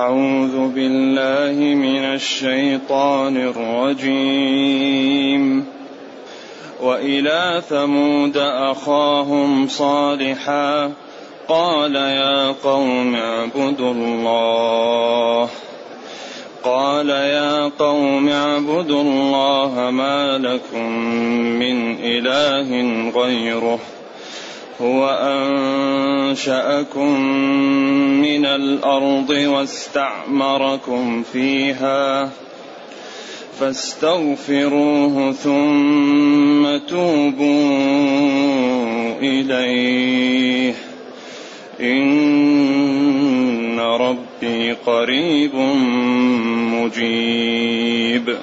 أعوذ بالله من الشيطان الرجيم. وإلى ثمود أخاهم صالحا قال يا قوم اعبدوا الله. قال يا قوم اعبدوا الله ما لكم من إله غيره. هو أنشأكم من الأرض واستعمركم فيها فاستغفروه ثم توبوا إليه. إن ربي قريب مجيب.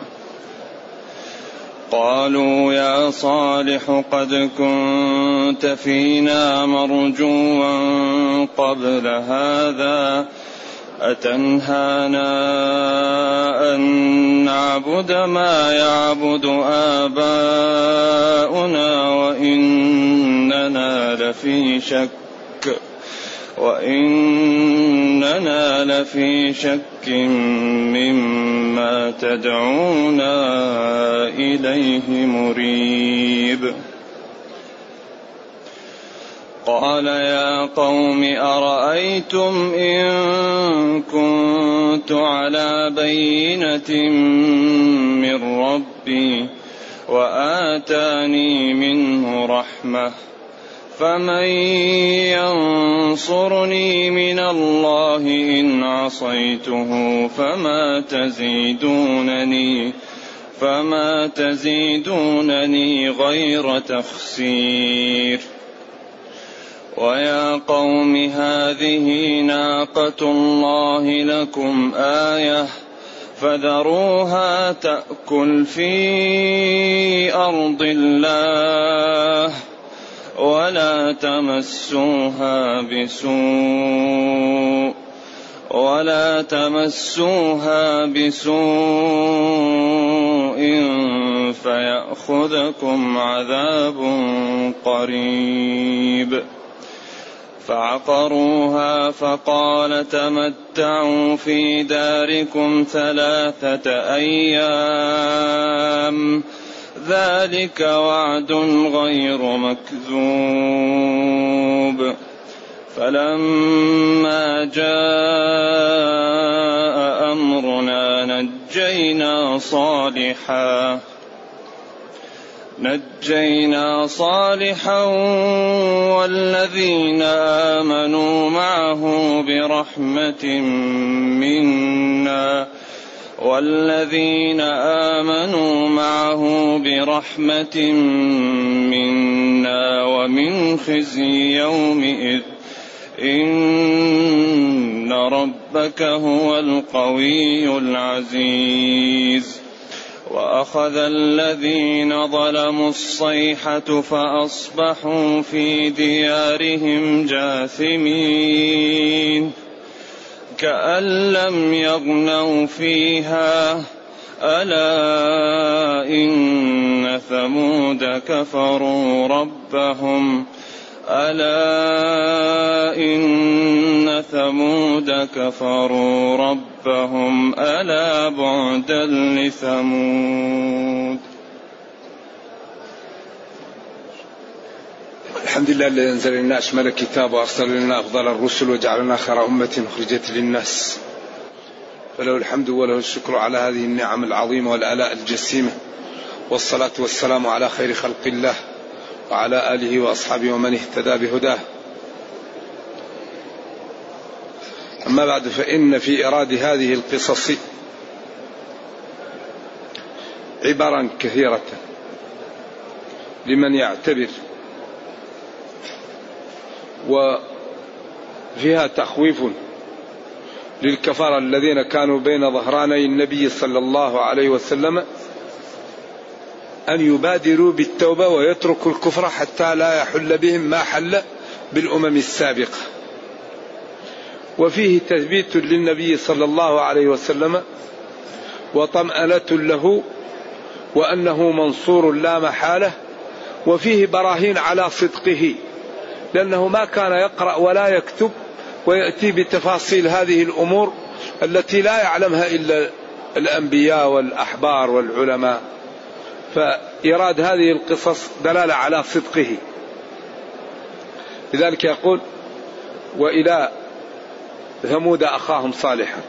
قالوا يا صالح قد كنت فينا مرجوا قبل هذا أتنهانا أن نعبد ما يعبد آباؤنا وإننا لفي شك وإننا لفي شك مما تدعونا إليه مريب. قال يا قوم أرأيتم إن كنت على بينة من ربي وآتاني منه رحمة فمن ينصرني من الله إن عصيته فما تزيدونني فما تزيدونني غير تخسير. ويا قوم هذه ناقة الله لكم آية فذروها تأكل في أرض الله. ولا تمسوها بسوء ولا تمسوها بسوء فيأخذكم عذاب قريب. فعقروها فقال تمتعوا في داركم ثلاثة أيام ذلك وعد غير مكذوب. فلما جاء أمرنا نجينا صالحا. نجينا صالحا والذين آمنوا معه برحمة منا. والذين آمنوا معه برحمة منا ومن خزي يومئذ. إن ربك هو القوي العزيز. وأخذ الذين ظلموا الصيحة فأصبحوا في ديارهم جاثمين. كأن لم يغنوا فيها. ألا إن ثمود كفروا ربهم. ألا إن ثمود كفروا ربهم. ألا بعدا لثمود. الحمد لله الذي أنزل لنا أشمل الكتاب وأرسل لنا أفضل الرسل وجعلنا خير أمة أخرجت للناس. فله الحمد وله الشكر على هذه النعم العظيمة والآلاء الجسيمة. والصلاة والسلام على خير خلق الله وعلى آله وأصحابه ومن اهتدى بهداه. أما بعد فإن في ايراد هذه القصص عبرا كثيرة لمن يعتبر وفيها تخويف للكفار الذين كانوا بين ظهراني النبي صلى الله عليه وسلم أن يبادروا بالتوبة ويتركوا الكفر حتى لا يحل بهم ما حل بالأمم السابقة. وفيه تثبيت للنبي صلى الله عليه وسلم وطمأنة له وأنه منصور لا محالة وفيه براهين على صدقه. لأنه ما كان يقرأ ولا يكتب ويأتي بتفاصيل هذه الأمور التي لا يعلمها إلا الأنبياء والأحبار والعلماء. فإيراد هذه القصص دلالة على صدقه. لذلك يقول وإلى ثمود أخاهم صالحا.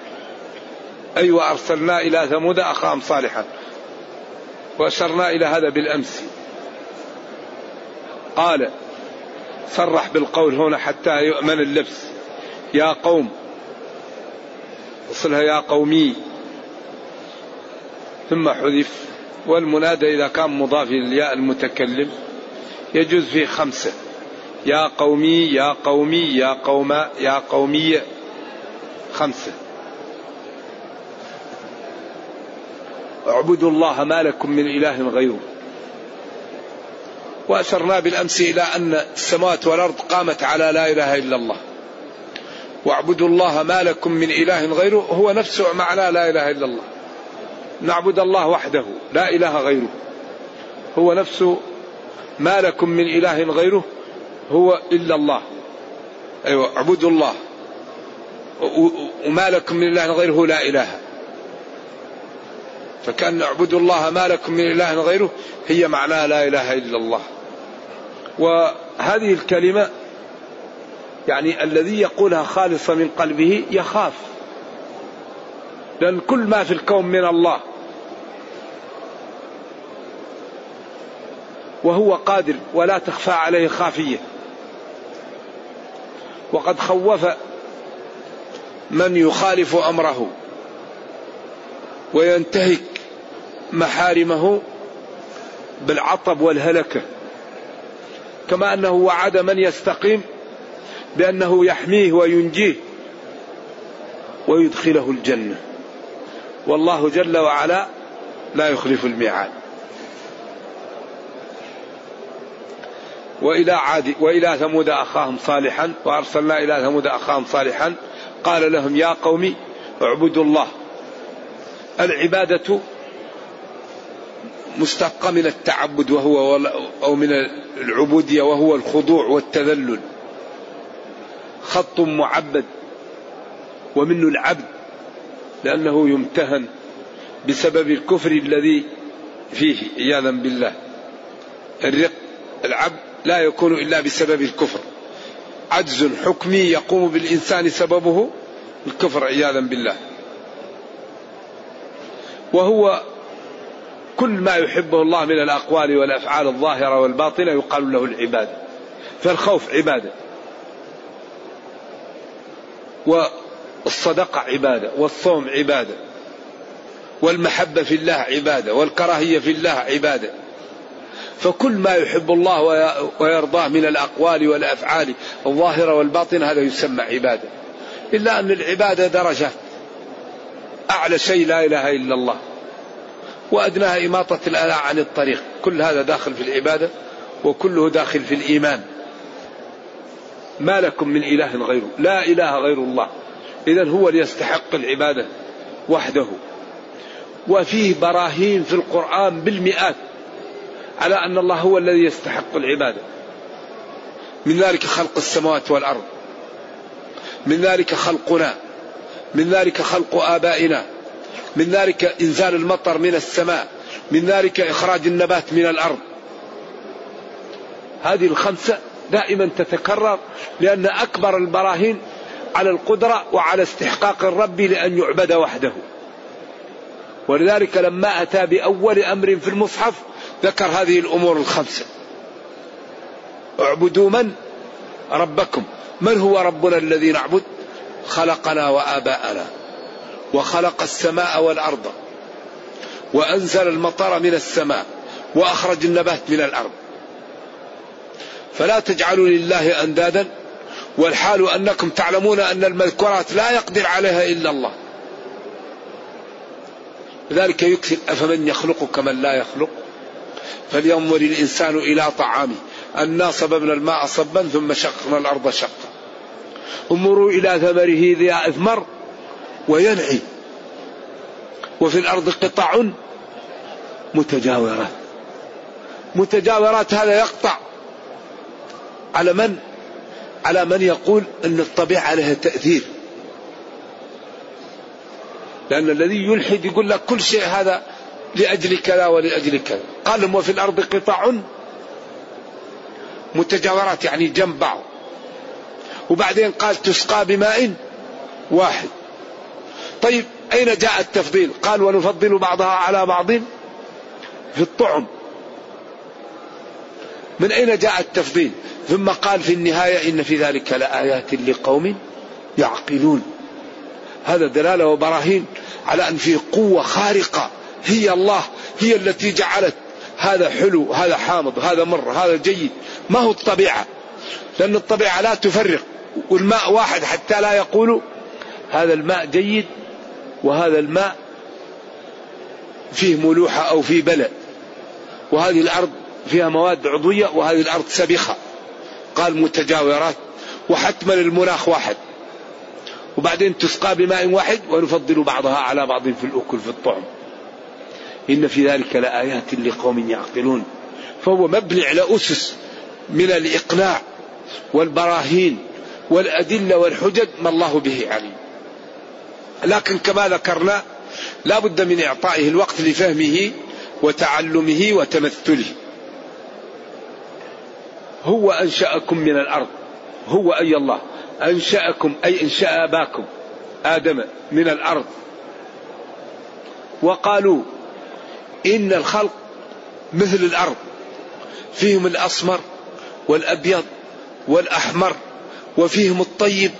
أي أيوة وأرسلنا إلى ثمود أخاهم صالحا. وأشرنا إلى هذا بالأمس. قال صرح بالقول هنا حتى يؤمن اللبس. يا قوم. وصلها يا قومي. ثم حذف. والمنادى إذا كان مضاف للياء المتكلم. يجوز فيه خمسة. يا قومي يا قومي يا قوما يا قومي. خمسة. اعبدوا الله ما لكم من إله غيره. وأشرنا بالأمس إلى أن السماوات والأرض قامت على لا إله إلا الله. واعبدوا الله ما لكم من إله غيره هو نفسه معنى لا إله إلا الله. نعبد الله وحده لا إله غيره. هو نفسه ما لكم من إله غيره هو إلا الله. أيوة اعبدوا الله. وما لكم من إله غيره لا إله. فكأن اعبدوا الله ما لكم من إله غيره هي معناها لا إله إلا الله. وهذه الكلمة يعني الذي يقولها خالصة من قلبه يخاف. لأن كل ما في الكون من الله وهو قادر ولا تخفى عليه خافية. وقد خوف من يخالف أمره وينتهك محارمه بالعطب والهلكة. كما أنه وعد من يستقيم بأنه يحميه وينجيه ويدخله الجنة. والله جل وعلا لا يخلف الميعاد. وإلى عاد وإلى ثمود أخاهم صالحا وأرسلنا إلى ثمود أخاهم صالحا. قال لهم يا قوم اعبدوا الله. العبادة مستقى من التعبد وهو أو من العبودية وهو الخضوع والتذلل. خط معبد ومنه العبد لأنه يمتهن بسبب الكفر الذي فيه عياذا بالله. الرق العبد لا يكون إلا بسبب الكفر. عجز حكمي يقوم بالإنسان سببه الكفر عياذا بالله. وهو كل ما يحبه الله من الأقوال والأفعال الظاهرة والباطنة يقال له العبادة. فالخوف عبادة. والصدقة عبادة. والصوم عبادة. والمحبة في الله عبادة. والكراهية في الله عبادة. فكل ما يحب الله ويرضاه من الأقوال والأفعال الظاهرة والباطنة هذا يسمى عبادة. إلا أن العبادة درجات أعلى شيء لا إله إلا الله. وأدناها إماطة الأذى عن الطريق. كل هذا داخل في العبادة وكله داخل في الإيمان. ما لكم من إله غيره. لا إله غير الله. إذا هو اللي يستحق العبادة وحده. وفيه براهين في القرآن بالمئات على أن الله هو الذي يستحق العبادة. من ذلك خلق السماوات والأرض. من ذلك خلقنا. من ذلك خلق آبائنا. من ذلك إنزال المطر من السماء من ذلك إخراج النبات من الأرض. هذه الخمسة دائما تتكرر لأن أكبر البراهين على القدرة وعلى استحقاق الرب لأن يعبد وحده. ولذلك لما أتى بأول أمر في المصحف ذكر هذه الأمور الخمسة. اعبدوا من؟ ربكم. من هو ربنا الذي نعبد؟ خلقنا وآباءنا. وخلق السماء والأرض وأنزل المطر من السماء وأخرج النبات من الأرض. فلا تجعلوا لله أندادا والحال أنكم تعلمون أن المذكورات لا يقدر عليها إلا الله. لذلك يكثر أفمن يخلق كمن لا يخلق؟ فلينظر الإنسان إلى طعامه. أنا صببنا الماء صبا ثم شقنا الأرض شقا. انظروا إلى ثمره ذي أثمر وينعي. وفي الأرض قطع متجاورات متجاورات هذا يقطع. على من؟ على من يقول أن الطبيعة لها تأثير. لأن الذي يلحد يقول لك كل شيء هذا لأجل كذا ولأجل كذا. قال لهم وفي الأرض قطع متجاورات يعني جنب بعض. وبعدين قال تسقى بماء واحد. طيب أين جاء التفضيل؟ قال ونفضل بعضها على بعض في الطعم. من أين جاء التفضيل؟ ثم قال في النهاية إن في ذلك لآيات لقوم يعقلون. هذا دلالة وبراهين على أن في قوة خارقة هي الله هي التي جعلت هذا حلو هذا حامض هذا مر هذا جيد. ما هو الطبيعة؟ لأن الطبيعة لا تفرق والماء واحد حتى لا يقولوا هذا الماء جيد وهذا الماء فيه ملوحة أو فيه بلع وهذه الأرض فيها مواد عضوية وهذه الأرض سبخة. قال متجاورات وحتما المناخ واحد. وبعدين تسقى بماء واحد ونفضل بعضها على بعض في الأكل في الطعم. إن في ذلك لآيات لقوم يعقلون. فهو مبني على أسس من الإقناع والبراهين والأدلة والحجج ما الله به عليم. لكن كما ذكرنا لا بد من إعطائه الوقت لفهمه وتعلمه وتمثله. هو أنشأكم من الأرض. هو أي الله. أنشأكم أي أنشأ أباكم آدم من الأرض. وقالوا إن الخلق مثل الأرض. فيهم الأسمر والأبيض والأحمر وفيهم الطيب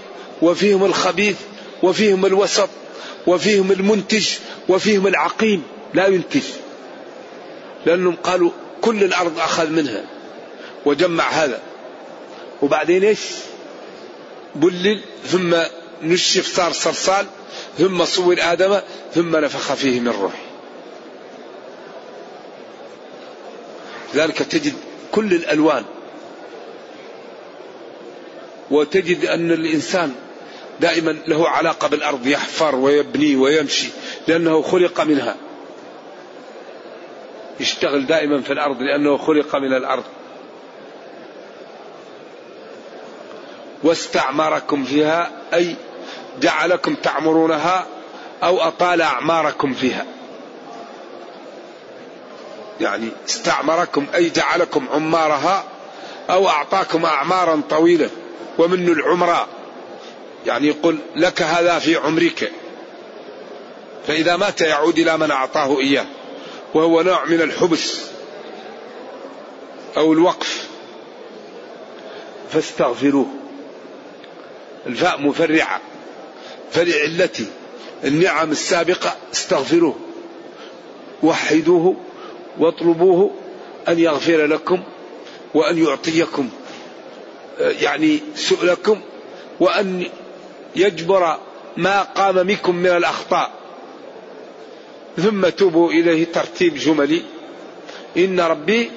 وفيهم الخبيث وفيهم الوسط وفيهم المنتج وفيهم العقيم. لا ينتج. لأنهم قالوا كل الأرض أخذ منها. وجمع هذا. وبعدين إيش؟ بلل ثم نشف صار صلصال ثم صور آدم ثم نفخ فيه من روحه. لذلك تجد كل الألوان. وتجد أن الإنسان دائما له علاقة بالأرض يحفر ويبني ويمشي لأنه خلق منها. يشتغل دائما في الأرض لأنه خلق من الأرض. واستعمركم فيها أي جعلكم تعمرونها أو أطال أعماركم فيها. يعني استعمركم أي جعلكم عمارها أو أعطاكم أعمارا طويلة ومن العمراء يعني يقول لك هذا في عمرك. فإذا مات يعود إلى من أعطاه إياه وهو نوع من الحبس أو الوقف. فاستغفروه. الفاء مفرعة. فلعلة النعم السابقة استغفروه. وحدوه واطلبوه أن يغفر لكم وأن يعطيكم يعني سؤلكم وأن يجبر ما قام منكم من الأخطاء. ثم توبوا إليه ترتيب جملي. إن ربي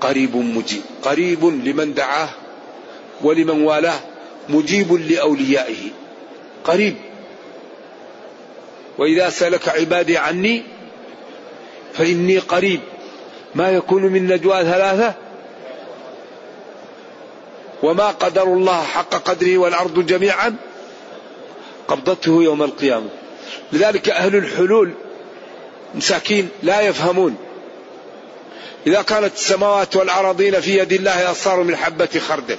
قريب مجيب قريب لمن دعاه ولمن والاه مجيب لأوليائه. قريب. وإذا سألك عبادي عني فإني قريب. ما يكون من نجوى ثلاثة وما قدر الله حق قدره والأرض جميعا قبضته يوم القيامة. لذلك أهل الحلول مساكين لا يفهمون. إذا كانت السماوات والأراضين في يد الله أصار من حبة خردل.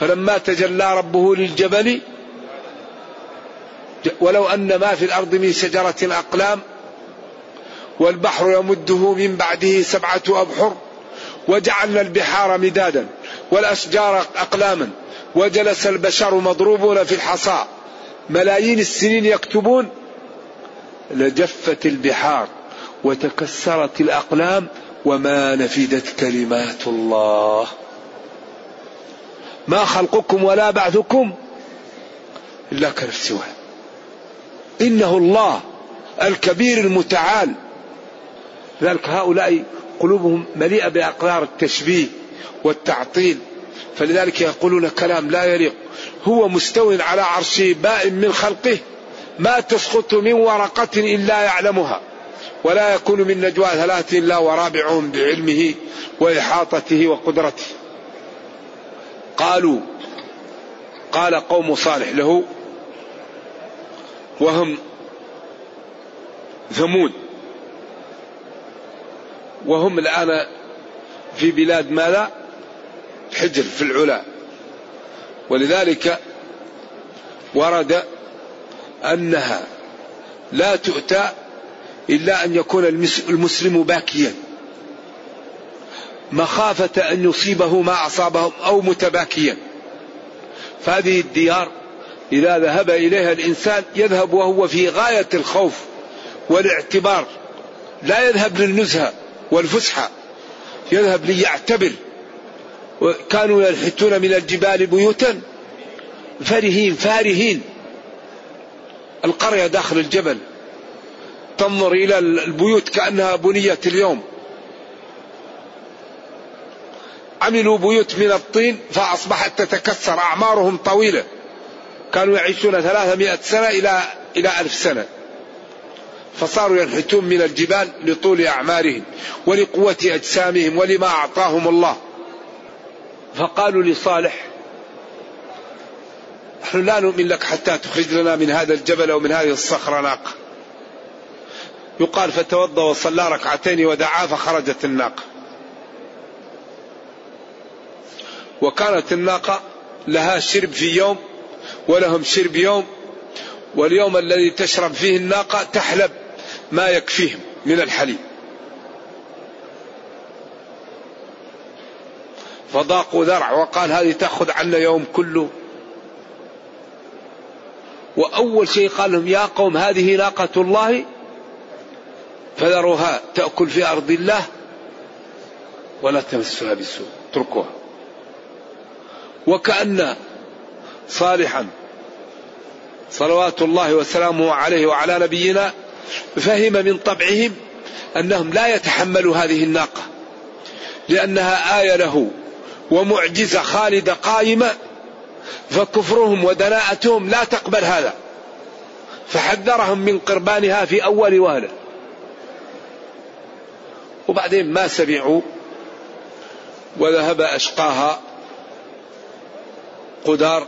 فلما تجلى ربه للجبل ولو أن ما في الأرض من شجرة أقلام والبحر يمده من بعده سبعة أبحر وجعلنا البحار مدادا والأشجار أقلاما وجلس البشر مضروبون في الحصى ملايين السنين يكتبون لجفت البحار وتكسرت الأقلام وما نفدت كلمات الله. ما خلقكم ولا بعثكم إلا كنفس واحد إنه الله الكبير المتعال. ذلك هؤلاء قلوبهم مليئة بأقدار التشبيه والتعطيل. فلذلك يقولون كلام لا يليق. هو مستو على عرشه بائن من خلقه ما تسقط من ورقة إلا يعلمها ولا يكون من نجوى ثلاثة إلا ورابعهم بعلمه وإحاطته وقدرته. قالوا قال قوم صالح له وهم ثمود. وهم الآن في بلاد ماذا؟ حجر في العلا. ولذلك ورد أنها لا تؤتى إلا أن يكون المسلم باكيا. مخافة أن يصيبه ما أصابهم أو متباكيا. فهذه الديار إذا ذهب إليها الإنسان يذهب وهو في غاية الخوف والاعتبار. لا يذهب للنزهة. والفسحة. يذهب ليعتبر. كانوا ينحتون من الجبال بيوتا. فرهين فارهين. القرية داخل الجبل. تنظر إلى البيوت كأنها بنيت اليوم. عملوا بيوت من الطين فأصبحت تتكسر. أعمارهم طويلة. كانوا يعيشون ثلاثمائة سنة إلى إلى ألف سنة. فصاروا ينحتون من الجبال لطول أعمارهم ولقوة أجسامهم ولما أعطاهم الله. فقالوا لصالح نحن لا نؤمن لك حتى تخرج لنا من هذا الجبل أو من هذه الصخرة. ناقة يقال فتوضأ وصلى ركعتين ودعا فخرجت الناقة. وكانت الناقة لها شرب في يوم ولهم شرب يوم واليوم الذي تشرب فيه الناقة تحلب. ما يكفيهم من الحليب. فضاقوا ذرع وقال هذه تأخذ عنا يوم كله. وأول شيء قال لهم يا قوم هذه ناقة الله فذروها تأكل في أرض الله ولا تمسها بسوء اتركوها. وكأن صالحا صلوات الله وسلامه عليه وعلى نبينا فهم من طبعهم أنهم لا يتحملوا هذه الناقة لأنها آية له ومعجزة خالدة قائمة فكفرهم ودناءتهم لا تقبل هذا. فحذرهم من قربانها في أول وهلة. وبعدين ما سمعوا وذهب أشقاها قدار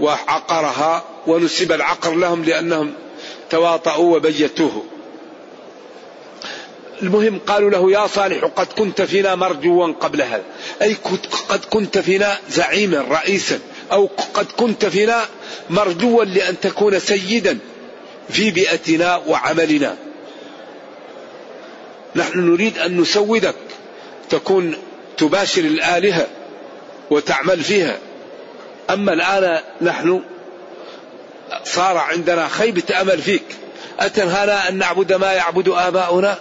وعقرها ونسب العقر لهم لأنهم تواطؤوا وبيتوه. المهم قالوا له يا صالح قد كنت فينا مرجوا قبل هذا أي قد كنت فينا زعيما رئيسا. أو قد كنت فينا مرجوا لأن تكون سيدا في بيئتنا وعملنا. نحن نريد أن نسودك. تكون تباشر الآلهة وتعمل فيها. أما الآن نحن صار عندنا خيبة أمل فيك. أتنهانا أن نعبد ما يعبد آباؤنا؟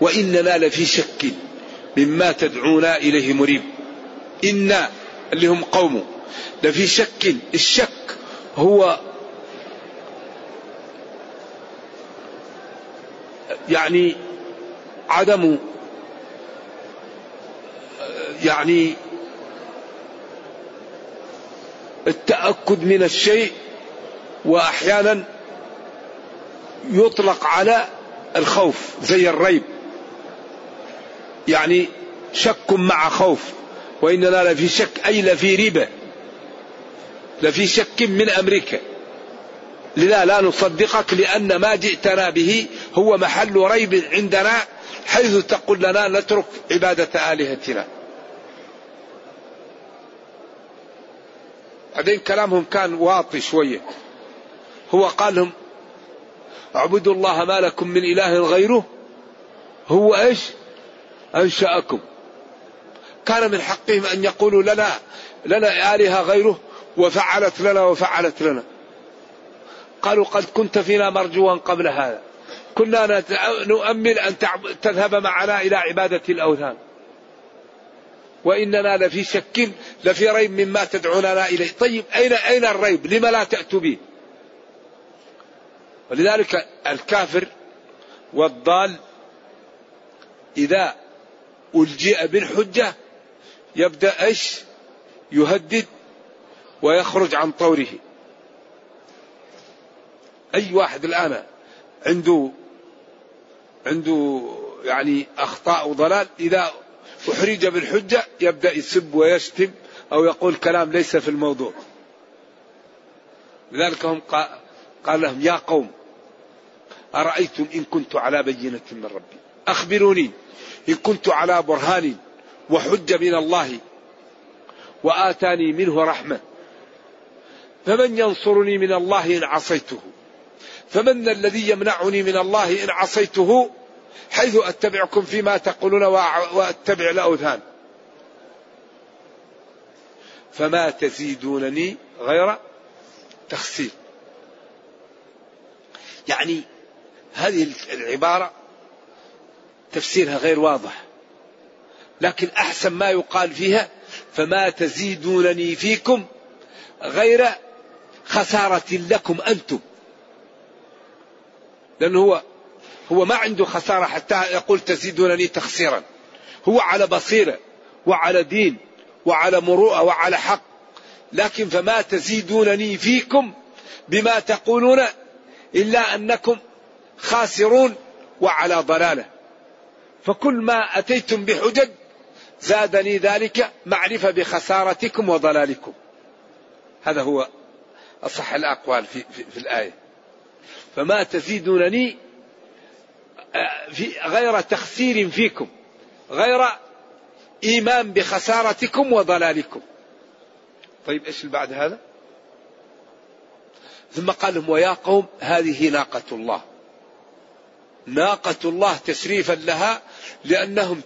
وإننا لفي شك مما تدعونا إليه مريب. إنا اللي هم قومه لفي شك. الشك هو يعني عدم يعني التأكد من الشيء وأحيانا يطلق على الخوف زي الريب. يعني شك مع خوف وإننا لفي شك أي لفي ريبة. لفي شك من أمريكا. لذا لا نصدقك لأن ما جئتنا به هو محل ريب عندنا حيث تقول لنا نترك عبادة آلهتنا. بعدين كلامهم كان واطي شوية. هو قال لهم اعبدوا الله ما لكم من إله غيره هو إيش؟ أنشأكم. كان من حقهم أن يقولوا لنا لنا آلهة غيره وفعلت لنا وفعلت لنا. قالوا قد كنت فينا مرجوا قبل هذا كنا نؤمل أن تذهب معنا إلى عبادة الأوثان. وإننا لفي شك لفي ريب مما تدعوننا إليه. طيب أين أين الريب؟ لما لا تأتوا به؟ ولذلك الكافر والضال إذا ألجئ بالحجة يبدأ إيش؟ يهدد ويخرج عن طوره. أي واحد الآن عنده عنده يعني أخطاء وضلال إذا أحرج بالحجة يبدأ يسب ويشتم أو يقول كلام ليس في الموضوع. لذلك هم قال لهم يا قوم أرأيتم إن كنت على بينة من ربي؟ أخبروني إن كنت على برهان وحجة من الله وآتاني منه رحمة. فمن ينصرني من الله إن عصيته؟ فمن الذي يمنعني من الله إن عصيته؟ حيث أتبعكم فيما تقولون وأتبع الأوثان. فما تزيدونني غير تخسير. يعني هذه العبارة تفسيرها غير واضح. لكن أحسن ما يقال فيها فما تزيدونني فيكم غير خسارة لكم أنتم. لأنه هو هو ما عنده خسارة حتى يقول تزيدونني تخسيرا. هو على بصيرة وعلى دين وعلى مروءة وعلى حق. لكن فما تزيدونني فيكم بما تقولون إلا أنكم خاسرون وعلى ضلالة. فكل ما أتيتم بحجج زادني ذلك معرفة بخسارتكم وضلالكم. هذا هو أصح الأقوال في, في, في الآية. فما تزيدونني في غير تخسير فيكم غير إيمان بخسارتكم وضلالكم. طيب إيش بعد هذا؟ ثم قال لهم ويا قوم هذه ناقة الله. ناقة الله تشريفا لها لأنهم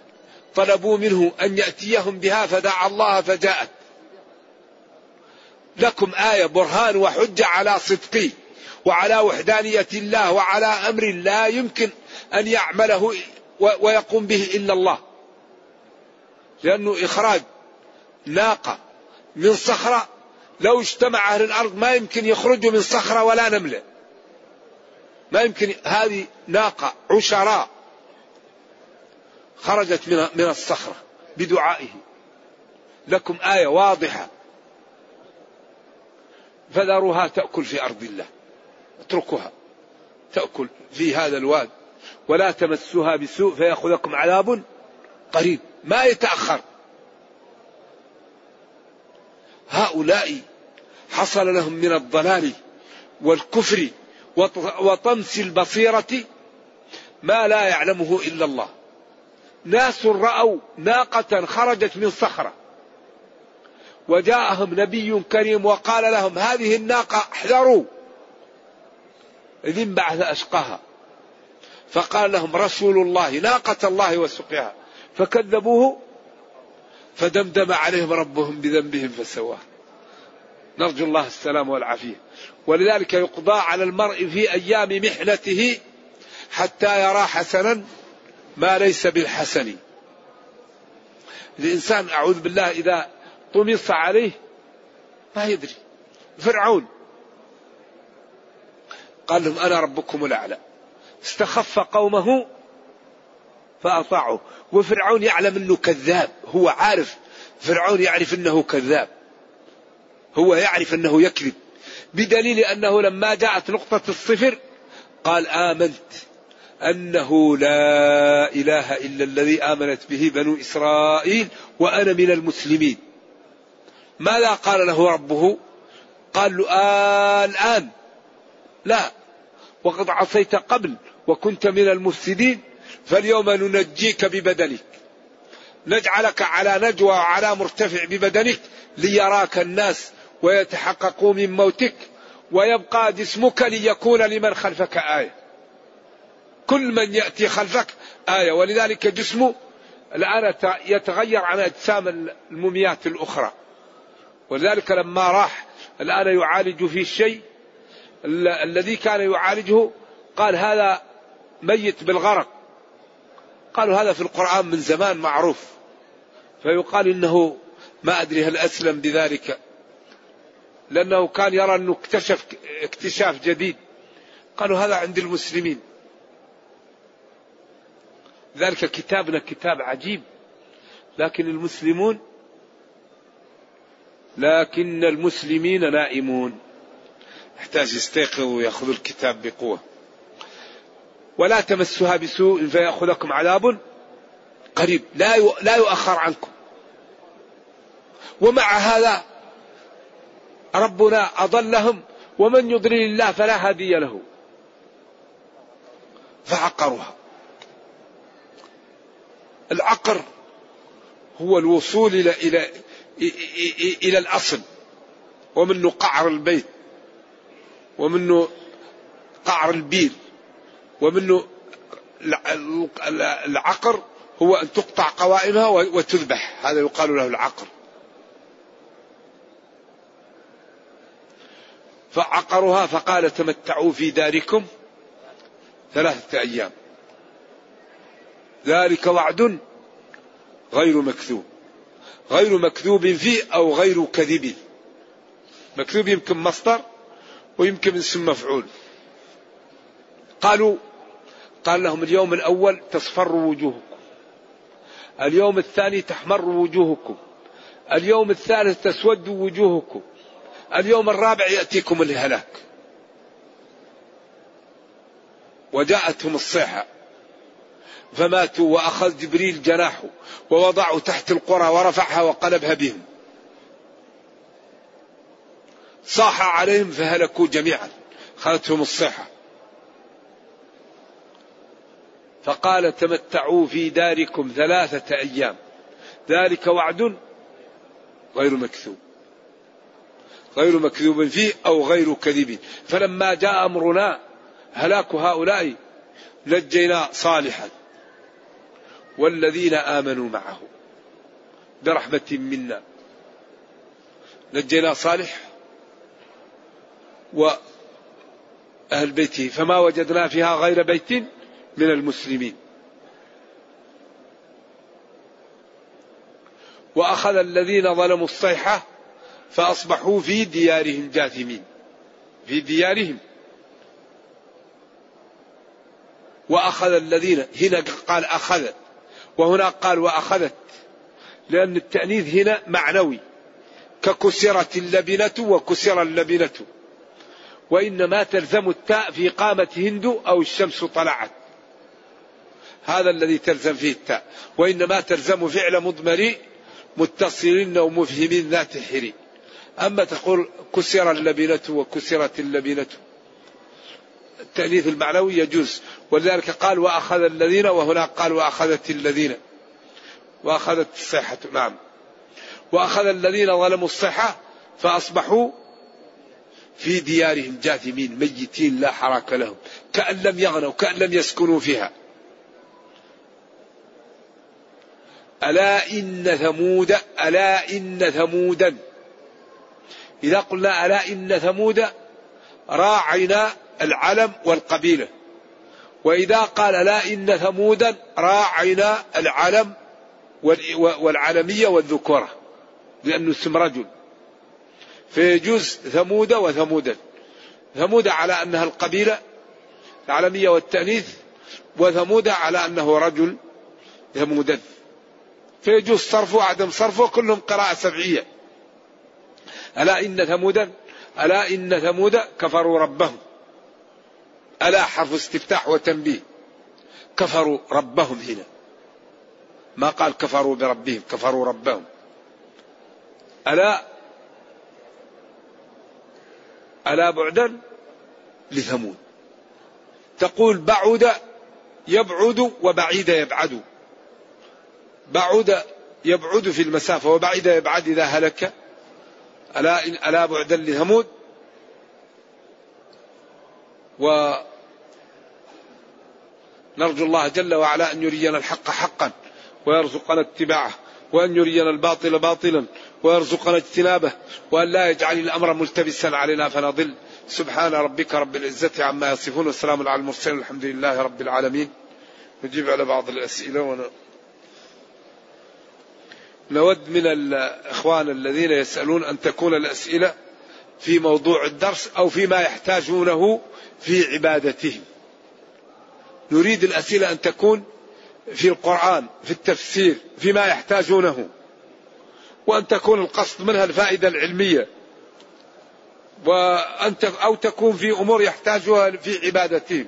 طلبوا منه أن يأتيهم بها فدعا الله فجاءت. لكم آية برهان وحجة على صدقي. وعلى وحدانية الله وعلى أمر لا يمكن أن يعمله ويقوم به إلا الله. لأنه إخراج ناقة من صخرة لو اجتمع أهل الأرض ما يمكن يخرجوا من صخرة ولا نملة. ما يمكن هذه ناقة عشراء خرجت من من الصخرة بدعائه. لكم آية واضحة. فذروها تأكل في أرض الله. اتركوها. تأكل في هذا الواد ولا تمسوها بسوء فيأخذكم عذاب قريب. ما يتأخر. هؤلاء حصل لهم من الضلال والكفر وطمس البصيرة ما لا يعلمه إلا الله. ناس رأوا ناقة خرجت من صخرة. وجاءهم نبي كريم وقال لهم هذه الناقة احذروا. إذ انبعث أشقاها. فقال لهم رسول الله ناقة الله وسقياها. فكذبوه فدمدم عليهم ربهم بذنبهم فسواه. نرجو الله السلام والعافية. ولذلك يقضى على المرء في أيام محنته حتى يرى حسنا ما ليس بالحسن. الإنسان أعوذ بالله إذا طمس عليه ما يدري. فرعون قال لهم أنا ربكم الأعلى. استخف قومه فأطاعوا وفرعون يعلم أنه كذاب. هو عارف. فرعون يعرف أنه كذاب. هو يعرف أنه يكذب. بدليل أنه لما جاءت نقطة الصفر قال آمنت أنه لا إله إلا الذي آمنت به بنو إسرائيل وأنا من المسلمين. ماذا قال له ربه؟ قال له آه الآن. لا. وقد عصيت قبل وكنت من المفسدين فاليوم ننجيك ببدنك. نجعلك على نجوى وعلى مرتفع ببدنك ليراك الناس ويتحققوا من موتك ويبقى جسمك ليكون لمن خلفك آية. كل من يأتي خلفك آية ولذلك جسمه الآن يتغير عن أجسام الموميات الأخرى. ولذلك لما راح الآن يعالج فيه الشيء الذي كان يعالجه قال هذا ميت بالغرق. قالوا هذا في القرآن من زمان معروف. فيقال إنه ما أدري هل أسلم بذلك. لأنه كان يرى أنه اكتشف اكتشاف جديد. قالوا هذا عند المسلمين. ذلك كتابنا كتاب عجيب. لكن المسلمون لكن المسلمين نائمون. يحتاج يستيقظوا ويأخذوا الكتاب بقوة. ولا تمسها بسوء فيأخذكم عذاب قريب. لا لا يؤخر عنكم. ومع هذا ربنا أضلهم ومن يضلل الله فلا هادي له. فعقروها. العقر هو الوصول إلى إلى إلى الأصل. ومنه قعر البيت. ومنه قعر البير ومنه العقر هو أن تقطع قوائمها وتذبح هذا يقال له العقر. فعقرها فقال تمتعوا في داركم ثلاثة أيام. ذلك وعد غير مكذوب. غير مكذوب فيه أو غير كذب. مكذوب يمكن مصدر ويمكن اسم مفعول. قالوا قال لهم اليوم الأول تصفر وجوهكم. اليوم الثاني تحمر وجوهكم. اليوم الثالث تسود وجوهكم. اليوم الرابع يأتيكم الهلاك. وجاءتهم الصيحة. فماتوا وأخذ جبريل جناحه ووضعه تحت القرى ورفعها وقلبها بهم. صاح عليهم فهلكوا جميعا خذتهم الصيحة فقال تمتعوا في داركم ثلاثة أيام ذلك وعد غير مكذوب. غير مكذوب فيه أو غير كذب. فلما جاء أمرنا هلاك هؤلاء نجينا صالحا والذين آمنوا معه برحمة منا. نجينا صالح وأهل بيته. فما وجدنا فيها غير بيت من المسلمين. وأخذ الذين ظلموا الصيحة فأصبحوا في ديارهم جاثمين. في ديارهم. وأخذ الذين هنا قال أخذت. وهنا قال وأخذت. لأن التأنيث هنا معنوي. ككسرت اللبنة وكسر اللبنة. وإنما تلزم التاء في قامة هند أو الشمس طلعت. هذا الذي تلزم فيه التاء. وإنما تلزم فعل مضمر متصل أو مفهم ذات حري. أما تقول كسر اللبنة وكسرت اللبنة. التأنيث المعنوي يجوز. ولذلك قال وأخذ الذين وهنا قال وأخذت الذين. وأخذت الصحة نعم. وأخذ الذين ظلموا الصحة فأصبحوا في ديارهم جاثمين ميتين لا حراك لهم كأن لم يغنوا كأن لم يسكنوا فيها. ألا إن ثمود ألا إن ثمودا. إذا قلنا ألا إن ثمود راعينا العلم والقبيلة. وإذا قال لا إن ثمودا راعينا العلم والعلمية والذكورة. لأنه اسم رجل. فيجوز ثمود وثمودا ثمود على أنها القبيلة العلمية والتأنيث وثمود على أنه رجل ثمودا فيجوز صرفه وعدم صرفه كلهم قراءة سبعية. ألا إن ثمودا ألا إن ثمود كفروا ربهم. ألا حرف استفتاح وتنبيه. كفروا ربهم هنا. ما قال كفروا بربهم كفروا ربهم. ألا ألا بعدا لثمود. تقول بعد يبعد وبعيد يبعد. بعد يبعد في المسافة وبعيد يبعد إذا هلك. ألا ألا بعدا لثمود. و نرجو الله جل وعلا أن يرينا الحق حقا ويرزقنا اتباعه وأن يرينا الباطل باطلا ويرزقنا اجتنابه وأن لا يجعل الأمر ملتبسا علينا فنضل. سبحان ربك رب العزة عما يصفون والسلام على المرسلين الحمد لله رب العالمين. نجيب على بعض الأسئلة ون... نود من الإخوان الذين يسألون أن تكون الأسئلة في موضوع الدرس أو فيما يحتاجونه في عبادتهم. نريد الأسئلة أن تكون في القرآن في التفسير فيما يحتاجونه. وأن تكون القصد منها الفائدة العلمية. وأن أو تكون في أمور يحتاجها في عبادتهم.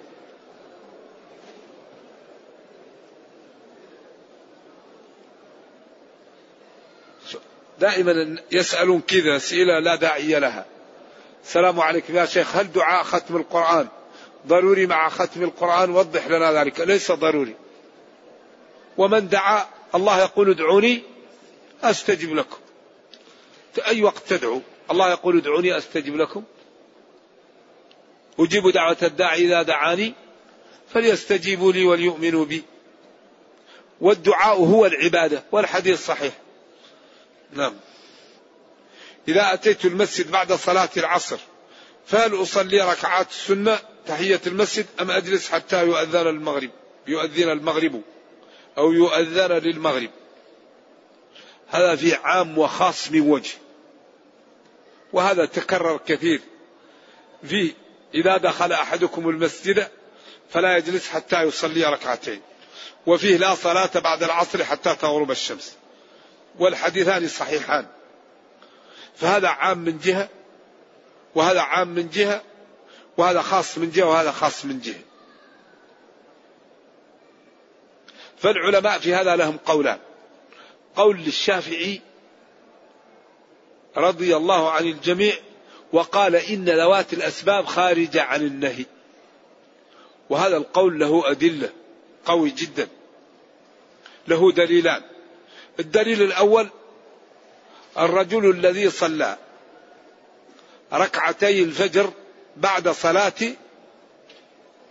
دائما يسألون كذا أسئلة لا داعي لها. السلام عليكم يا شيخ هل دعاء ختم القرآن؟ ضروري مع ختم القرآن وضح لنا ذلك. ليس ضروري. ومن دعا الله يقول ادعوني. أستجب لكم. أي وقت تدعو. الله يقول ادعوني أستجب لكم. أجيب دعوة الداعي إذا دعاني فليستجيبوا لي وليؤمنوا بي. والدعاء هو العبادة والحديث صحيح. نعم. إذا أتيت المسجد بعد صلاة العصر فهل أصلي ركعات السنة تحية المسجد أم أجلس حتى يؤذن المغرب؟ يؤذن المغرب أو يؤذن للمغرب؟ هذا في عام وخاص من وجه. وهذا تكرر كثير. في إذا دخل أحدكم المسجد فلا يجلس حتى يصلي ركعتين. وفيه لا صلاة بعد العصر حتى تغرب الشمس. والحديثان صحيحان. فهذا عام من جهة وهذا عام من جهة وهذا خاص من جهة وهذا خاص من جهة. فالعلماء في هذا لهم قولان. قول للشافعي رضي الله عن الجميع وقال إن ذوات الأسباب خارجة عن النهي. وهذا القول له أدلة قوي جدا. له دليلان. الدليل الأول الرجل الذي صلى ركعتي الفجر بعد صلاة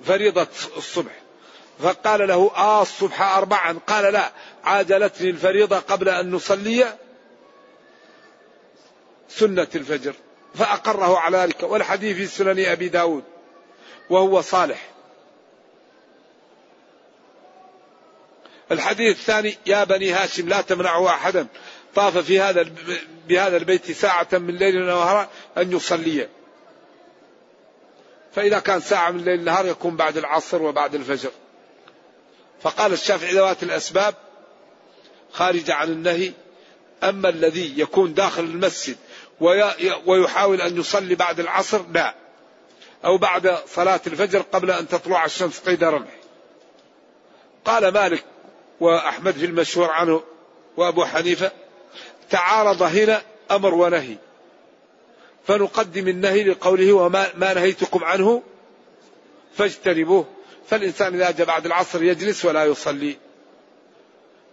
فريضة الصبح. فقال له آه الصبح أربعا. قال لا عاجلتني الفريضة قبل أن نصلي سنة الفجر فأقره على ذلك. والحديث في سنن أبي داود وهو صالح. الحديث الثاني يا بني هاشم لا تمنعوا أحدا. طاف في هذا بهذا البيت ساعة من ليل ونهار أن يصلي. فإذا كان ساعة من الليل نهار يكون بعد العصر وبعد الفجر. فقال الشافعي ذوات الأسباب خارجة عن النهي أما الذي يكون داخل المسجد ويحاول أن يصلي بعد العصر لا. أو بعد صلاة الفجر قبل أن تطلع الشمس قيد رمح. قال مالك وأحمد في المشهور عنه وأبو حنيفة تعارض هنا أمر ونهي. فنقدم النهي لقوله وما ما نهيتكم عنه فاجتنبوه. فالإنسان إذا جاء بعد العصر يجلس ولا يصلي.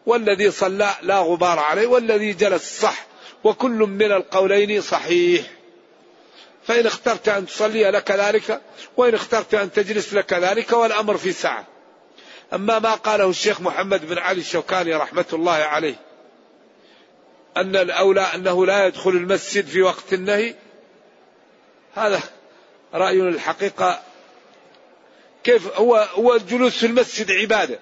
والذي صلى لا غبار عليه والذي جلس صح وكل من القولين صحيح. فإن اخترت أن تصلي لك ذلك وإن اخترت أن تجلس لك ذلك والأمر في سعة أما ما قاله الشيخ محمد بن علي الشوكاني رحمة الله عليه أن الأولى أنه لا يدخل المسجد في وقت النهي هذا رأي الحقيقة كيف هو هو الجلوس في المسجد عبادة.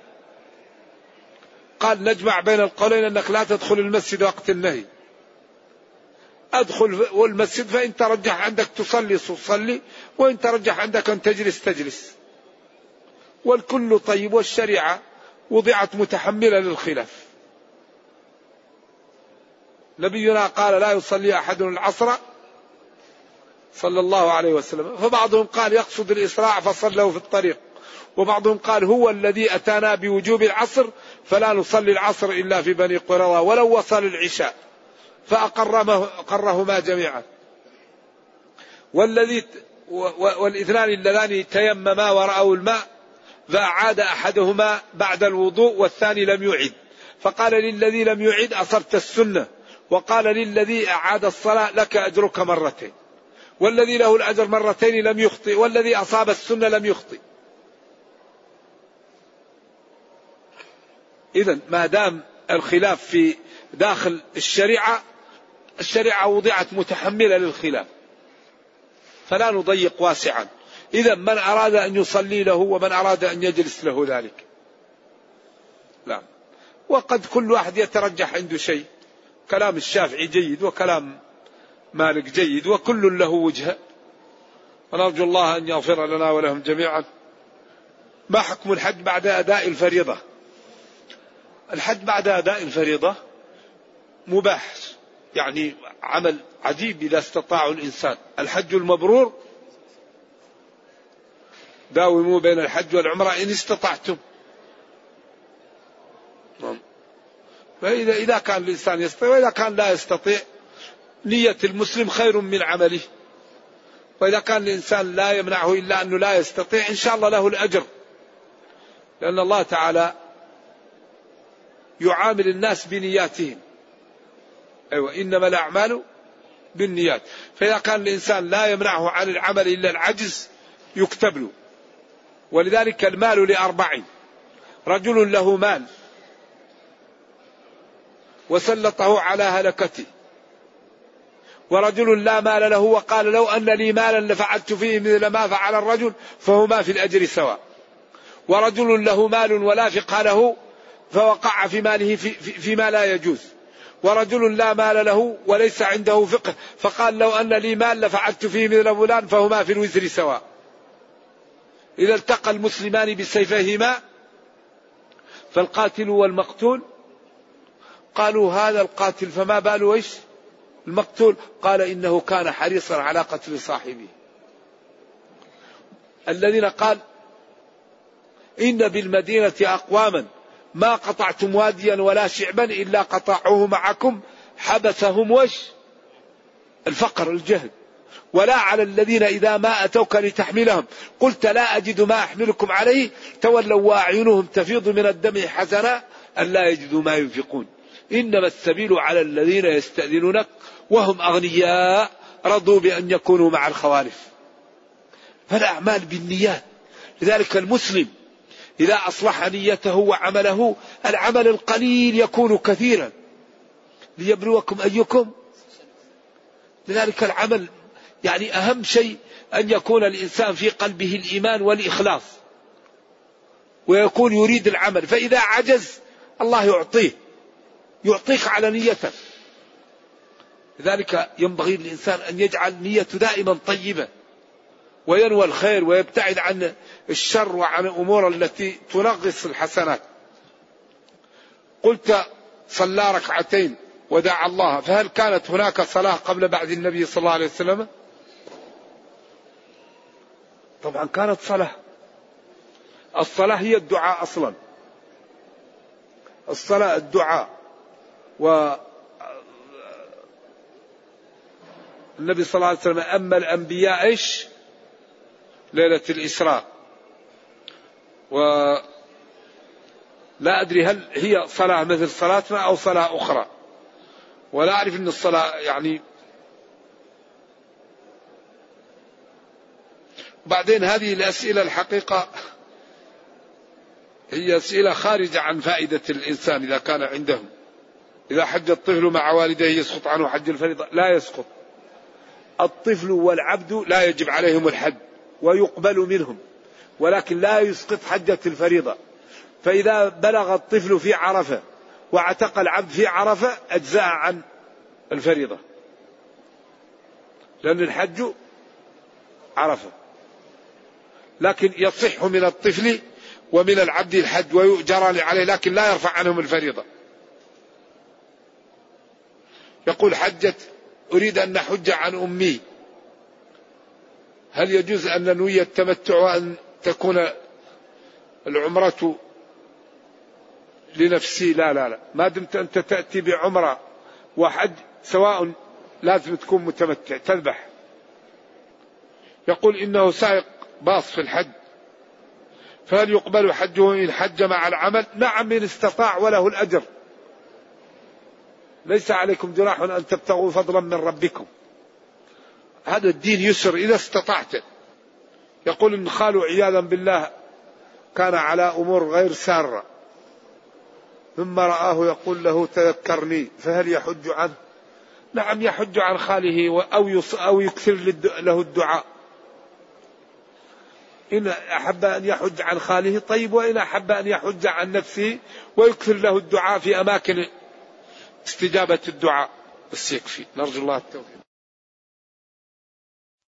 قال نجمع بين القولين أنك لا تدخل المسجد وقت النهي. أدخل والمسجد فإن ترجح عندك تصلي تصلي وإن ترجح عندك أن تجلس تجلس. والكل طيب والشريعة وضعت متحملة للخلاف. نبينا قال لا يصلي أحد العصر صلى الله عليه وسلم. فبعضهم قال يقصد الإسراع فصلوا في الطريق. وبعضهم قال هو الذي أتانا بوجوب العصر فلا نصلي العصر إلا في بني قرظة ولو وصل العشاء. فأقرهما جميعا. والذي والإثنان اللذان تيمما ورأوا الماء فأعاد أحدهما بعد الوضوء والثاني لم يعد. فقال للذي لم يعد أصبت السنة وقال للذي أعاد الصلاة لك أجرك مرتين. والذي له الأجر مرتين لم يخطئ والذي أصاب السنة لم يخطئ. إذا ما دام الخلاف في داخل الشريعة الشريعة وضعت متحملة للخلاف. فلا نضيق واسعا. إذا من أراد أن يصلي له ومن أراد أن يجلس له ذلك. لا وقد كل واحد يترجح عنده شيء. كلام الشافعي جيد وكلام مالك جيد وكل له وجهه ونرجو الله أن يغفر لنا ولهم جميعا. ما حكم الحج بعد أداء الفريضة؟ الحج بعد أداء الفريضة مباح يعني عمل عجيب إذا استطاع الإنسان. الحج المبرور داوموا بين الحج والعمرة إن استطعتم. نعم. فإذا إذا كان الإنسان يستطيع وإذا كان لا يستطيع نية المسلم خير من عمله. وإذا كان الإنسان لا يمنعه إلا أنه لا يستطيع إن شاء الله له الأجر. لأن الله تعالى يعامل الناس بنياتهم. أيوة إنما الأعمال بالنيات. فإذا كان الإنسان لا يمنعه عن العمل إلا العجز يكتب له. ولذلك المال لأربع. رجل له مال. وسلطه على هلكته. ورجل لا مال له وقال لو أن لي مالا لفعلت فيه مثل ما فعل الرجل فهما في الأجر سواء. ورجل له مال ولا فقه له فوقع في ماله في في فيما لا يجوز. ورجل لا مال له وليس عنده فقه فقال لو أن لي مال لفعلت فيه مثل فلان فهما في الوزر سواء. إذا التقى المسلمان بسيفيهما فالقاتل والمقتول قالوا هذا القاتل فما باله إيش؟ المقتول قال إنه كان حريصا على قتل صاحبه. الذين قال إن بالمدينة اقواما ما قطعتم واديا ولا شعبا إلا قطعوه معكم حبسهم وش؟ الفقر الجهل. ولا على الذين إذا ما أتوك لتحملهم قلت لا أجد ما أحملكم عليه تولوا وأعينهم تفيض من الدم حزنا أن لا يجدوا ما ينفقون إنما السبيل على الذين يستأذنونك وهم أغنياء رضوا بأن يكونوا مع الخوالف. فالأعمال بالنيات. لذلك المسلم إذا أصلح نيته وعمله العمل القليل يكون كثيرا. ليبلوكم أيكم. لذلك العمل يعني أهم شيء أن يكون الإنسان في قلبه الإيمان والإخلاص. ويكون يريد العمل. فإذا عجز الله يعطيه. يعطيك على نيته لذلك ينبغي للإنسان أن يجعل نيته دائما طيبة وينوى الخير ويبتعد عن الشر وعن الأمور التي تنغص الحسنات. قلت صلى ركعتين ودعا الله فهل كانت هناك صلاة قبل بعد النبي صلى الله عليه وسلم؟ طبعا كانت صلاة. الصلاة هي الدعاء أصلا. الصلاة الدعاء و النبي صلى الله عليه وسلم أما الأنبياء إيش؟ ليلة الإسراء. و لا أدري هل هي صلاة مثل صلاتنا أو صلاة أخرى. ولا أعرف أن الصلاة يعني بعدين هذه الأسئلة الحقيقة هي أسئلة خارجة عن فائدة الإنسان إذا كان عندهم إذا حج الطفل مع والديه يسقط عنه حج الفريضة؟ لا يسقط. الطفل والعبد لا يجب عليهم الحج ويقبل منهم ولكن لا يسقط حجة الفريضة. فإذا بلغ الطفل في عرفة واعتق العبد في عرفة أجزاء عن الفريضة لأن الحج عرفة. لكن يصح من الطفل ومن العبد الحج ويؤجران عليه لكن لا يرفع عنهم الفريضة. يقول حجت أريد أن نحج عن أمي. هل يجوز أن ننوي التمتع وأن تكون العمرة لنفسي؟ لا لا لا. ما دمت أنت تأتي بعمرة وحج سواء لازم تكون متمتع تذبح. يقول إنه سائق باص في الحج. فهل يقبل حجه إن حج مع العمل؟ نعم إن استطاع وله الأجر. ليس عليكم جراح أن تبتغوا فضلا من ربكم. هذا الدين يسر إذا استطعت. يقول إن خالو عياذا بالله كان على أمور غير سارة. ثم رآه يقول له تذكرني فهل يحج عنه؟ نعم يحج عن خاله أو أو يكثر له الدعاء. إن أحب أن يحج عن خاله طيب وإن أحب أن يحج عن نفسه ويكثر له الدعاء في أماكن استجابة الدعاء. بس يكفي نرجو الله التوفيق.